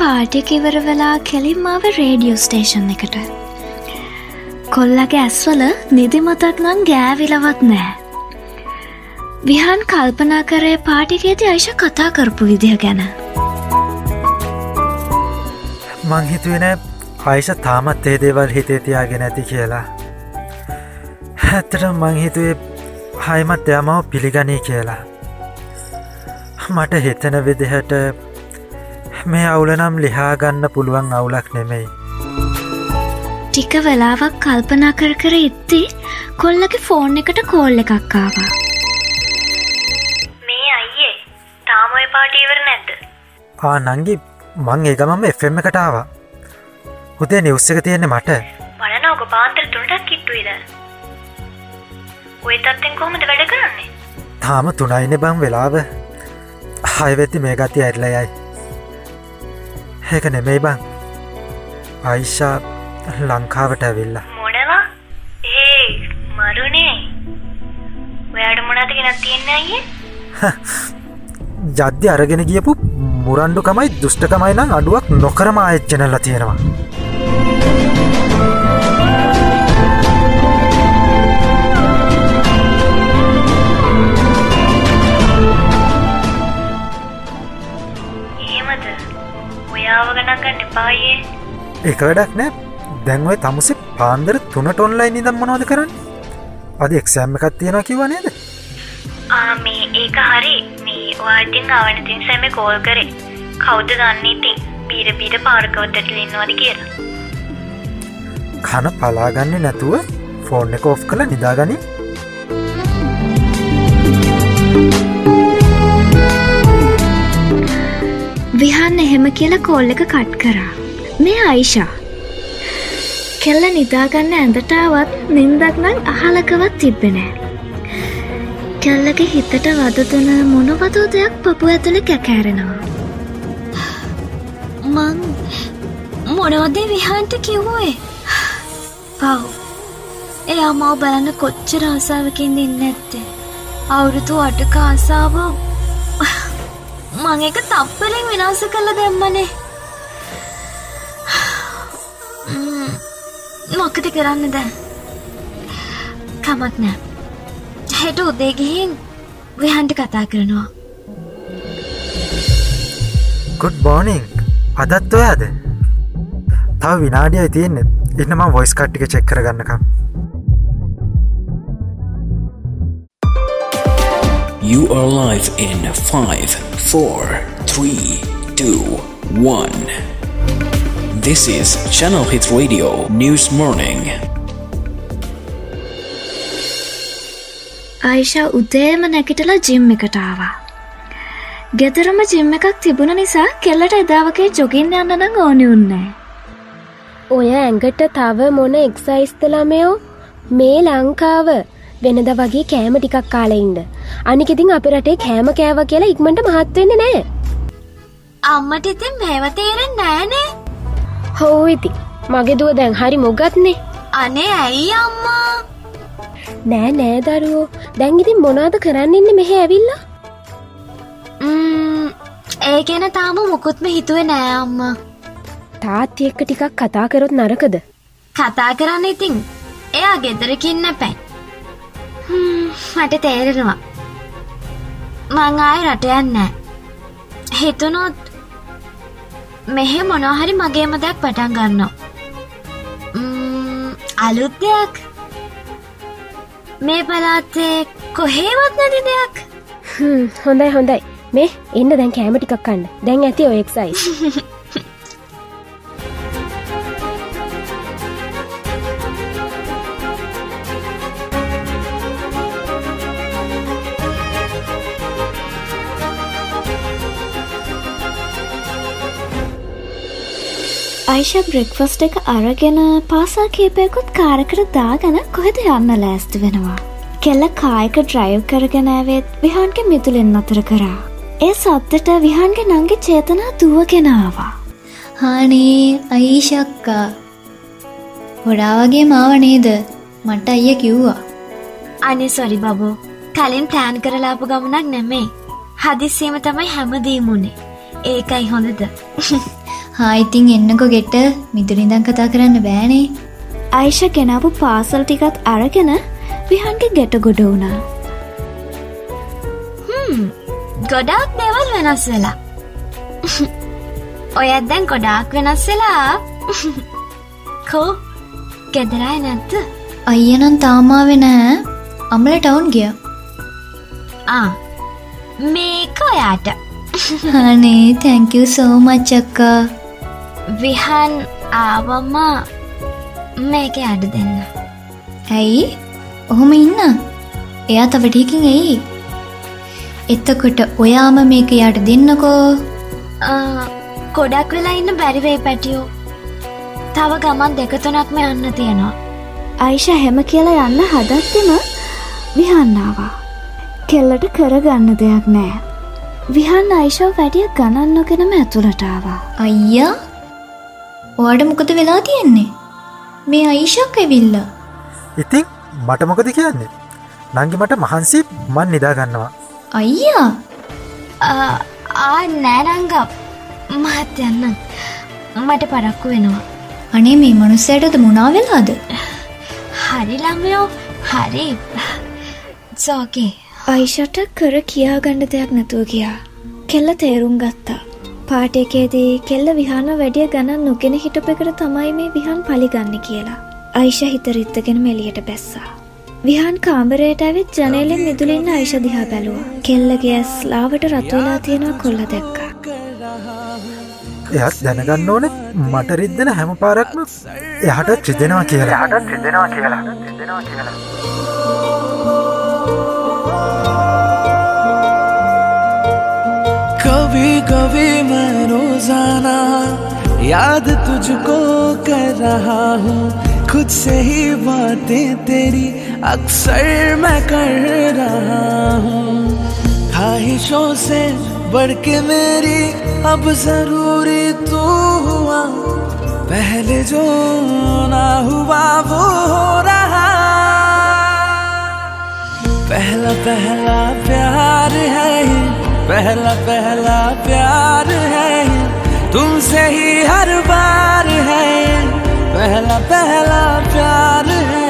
පාටික ඉවර වෙලා කෙලින්මාව radio station එකට. කොල්ලගේ ඇස්වල නිදිමතක් නම් ගෑවිලවත් නෑ. විහන් කල්පනා කරේ පාටිකේති අයිශ කතා කරපු විදිහ ගැන. මං හිතුවෙන අයිෂ තාමත් ඒ දේවල් හිතේ තියාගෙන ඇති කියලා. හැත්තට මං හිතුවේ හයිමත් එයමාව පිළිගනී කියලා. මට හිතන විදිහට මේ අවුලනම් ලිහාගන්න පුළුවන් අවුලක් නෙමෙයි. ටික වෙලාවක් කල්පනා කර කර ඉත්ති කොල්ලගේ ෆෝන් එකට කෝල් එකක් ආවා. මේ අයියේ තාමොය පාටීවර නැද්ද? ආ නංගි මං ඒගමම එෆම් එකටාවා හුතේ නිවස්ස එක තියෙන්නේ මට. බලන ඕක පාන්තර තුනටක් කිට්ටුයිද? ඔය තත්තෙන් කොහොමද වැඩ කරන්නේ? තාම තුනයින බං වෙලාව. හයවෙත්ති මේ ගති ඇඩලයයි ඒක නෙමෙයි බං. අයිෂා ලංකාවට ඇවිල්ලා. මොනවා? ඒ මරුණේ. ඔයාට මොනාද ගෙනත් තියන්න අයියේ? ජද්‍ය අරගෙන ගියපු මුරන්ඩුකමයි දුෂ්ටකමයි නම් අඩුවක් නොකරම ආයච්චනල්ල තියෙනවා. එහෙමද ඔයාව ගණන් ගන්න එපායේ එක වැඩක් නෑ. දැන්වයි තමුසේ පාන්දර තුනට ඔන්ලයි නිදම් මොනෝද කරන්න? අද එක්සෑම්ම එකත් තියෙනවා කිව නේද? ආ මේ ඒක හරි. මේ වාටින් අවනතින් සැම කෝල් කරේ. කෞද්ද දන්න ඉතින්? පීර පීට පාරකවත්තට ලින්නවාද කියලා. කන පලාගන්න නැතුව ෆෝන් එක ඔෆ් කළ නිදාගනි විහන්න එහෙම කියලා කෝල් එක කට් කරා. මේ අයිෂා. කෙල්ල නිදාගන්න ඇඳටාවත් නින්දක් නම් අහලකවත් තිබ්බෙනෑ. කෙල්ලගේ හිතට වදතුන මොනවදෝ දෙයක් පපු ඇතුළ කැකෑරෙනවා. මං මොනවදේ විහන්ට කිව්වේ පව් එයා මව බලන්න කොච්චර ආසාාවකින් දෙන්න ඇත්තේ අවුරුතු අටක ආසාාව මං එක තප්පලින් විනාස කළ දෙම්මනේ. මොකද කරන්න දැන්? කමක් නෑ හෙට උදේ ගිහින් විහන්ට කතා කරනවා. ගුඩ් බෝනිං අදත් ඔයාද? තව විනාඩියයි තියෙන්නේ. ඉන්නම වොයිස් කට්ටික චෙක් කරගන්නකම්. You are live in 5, 4, 3, 2, 1. This is Channel Hits Radio News Morning. Aisha උදේම නැකිටලා ජිම් එකට ආවා. ගෙදරම ජිම් එකක් තිබුණ නිසා කෙල්ලට එදාවගේ ජොගින් යන්න නම් ඕනි උන්නේ. ඔය ඇඟට තව මොන එක්සයිස්ත ළමයෝ මේ ලංකාව වෙනද වගේ කෑම ටිකක් කාලෙඉන්ද අනිකෙතින් අප රටේ කෑම කෑව කියලා ඉක්මට මහත්වෙන්න නෑ. අම්මට ඉතින් මේව තේරෙන් නෑනේ. හෝ ඉති මගේ දුව දැන් හරි මොගත්නේ. අනේ ඇයි අම්මා? නෑ නෑ දරුවෝ. දැන් ඉතින් මොනාද කරන්නන්න මෙහ ඇවිල්ලා? ඒ ගැන තාම මුකුත්ම හිතුවේ නෑ අම්මා. තාත්ති එක්ක ටිකක් කතා කරොත් නරකද? කතා කරන්න ඉතින් එයා ගෙදරකින්න පැයි මට තේරෙනවා. මං ආය රට යන්නෑ හිතුනොත් මෙහෙ මොනොහරි මගේම දෙයක් පටන් ගන්නවා. අලුත් දෙයක් මේ පලාත්තේ කොහේවත් නැති දෙයක්. හොඳයි හොඳයි. මේ එන්න දැන් කෑම ටිකක් කන්න. දැන් ඇති ඔය අයිෂ බ්‍රෙක්ෆස්ට එක අරගෙන පාසා කීපයකුත් කාරකට දාගන කොහෙද යන්න ලෑස්ති වෙනවා. කෙල්ල කායක ඩ්‍රයිව් කරගෙන ඇවෙත් විහන්ගේ මිතුලෙන් අතර කරා. ඒ සද්දට විහන්ගේ නංගේ චේතනා දුවගෙනාවා. හානේ අයිෂක්කා හොඩා වගේ මාව නේද? මට අයිය කිව්වා. අනේ සොරි බබෝ. කලින් ප්ලෑන් කරලාපු ගමනක් නෙමේ හදිස්සියම තමයි හැමදීමුණේ ඒකයි හොඳද හායිතින් එන්නකො ගෙට. මිදුරිඳං කතා කරන්න බෑනේ. අයිෂ ගෙනාපු පාසල් ටිකත් අරගෙන විහන්ගේ ගෙට ගොඩ වුණා. ගොඩාක් දෙවල් වෙනස් වෙලා. ඔයත් දැන් ගොඩාක් වෙනස් වෙලා. කෝ ගෙදරයි නැත්ත අයියනම් තාමාවෙ නෑ අමල ටවුන් ගිය. ආ මේක ඔයාට. හනේ තැංකව සෝමච්චක්කා විහන් ආවම මේක අඩ දෙන්න. ඇයි? ඔහොම ඉන්න? එයා තවටයකින් ඇයි? එත්තකොට ඔයාම මේක යට දෙන්නකෝ? ආ, ගොඩක් වෙලා ඉන්න බැරිවේ පැටියෝ. තව ගමන් දෙකතුනක්ම යන්න තියෙනවා. අයිෂ හැම කියලා යන්න හදත්තෙම විහන්නාවා. කෙල්ලට කරගන්න දෙයක් නෑ. විහන් අයිෂව වැඩිය ගණන් නොගෙනම ඇතුළටාවා. අයියා ඔයාට මොකද වෙලා තියෙන්නේ? මේ අයිශක් ඇවිල්ල. ඉතින් මට මොකද කියන්නේ? නංගි මට මහන්සි මන් නිදාගන්නවා අයියා! ආ, නෑනංග මහත් යන්න මට පරක්කු වෙනවා. අනේ මේ මනුස්සයටද මුණා වෙලාද? හරි ළමයෝ හරි. සෝකේ අයිෂට කර කියාගණ්ඩ දෙයක් නැතුව ගියා. කෙල්ල තේරුම් ගත්තා. පාටයකේදී කෙල්ල විහාන වැඩිය ගණන් නොගෙන හිටපෙකට තමයි මේ විහන් පලිගන්න කියලා. අයිෂ හිතරිත්තගෙන මෙලියට බැස්සා. විහන් කාම්බරයට ඇවිත් ජනේලෙන් මිදුලින්න අයිෂ දිහා බැලුවා. කෙල්ලගේ ඇස් ලාවට රතුවෙලා තියෙනවා කොල්ල දැක්කා. එයත් දැනගන්න ඕන මට රිද්දෙන හැම පාරක්ම එහට ්‍රිදෙනවා කියලා හට ්‍රිදෙනවා කියලා ්‍රිදෙනවා කියලා कभी मैं रोज़ाना याद तुझको कर रहा हूँ। खुद से ही बातें तेरी अक्सर मैं कर रहा हूँ। ख्वाहिशों से बढ़ के मेरी अब ज़रूरी तू हुआ। पहले जो ना हुआ वो हो रहा। पहला पहला प्यार है पहला पहला प्यार है तुमसे ही हर बार है। पहला पहला प्यार है।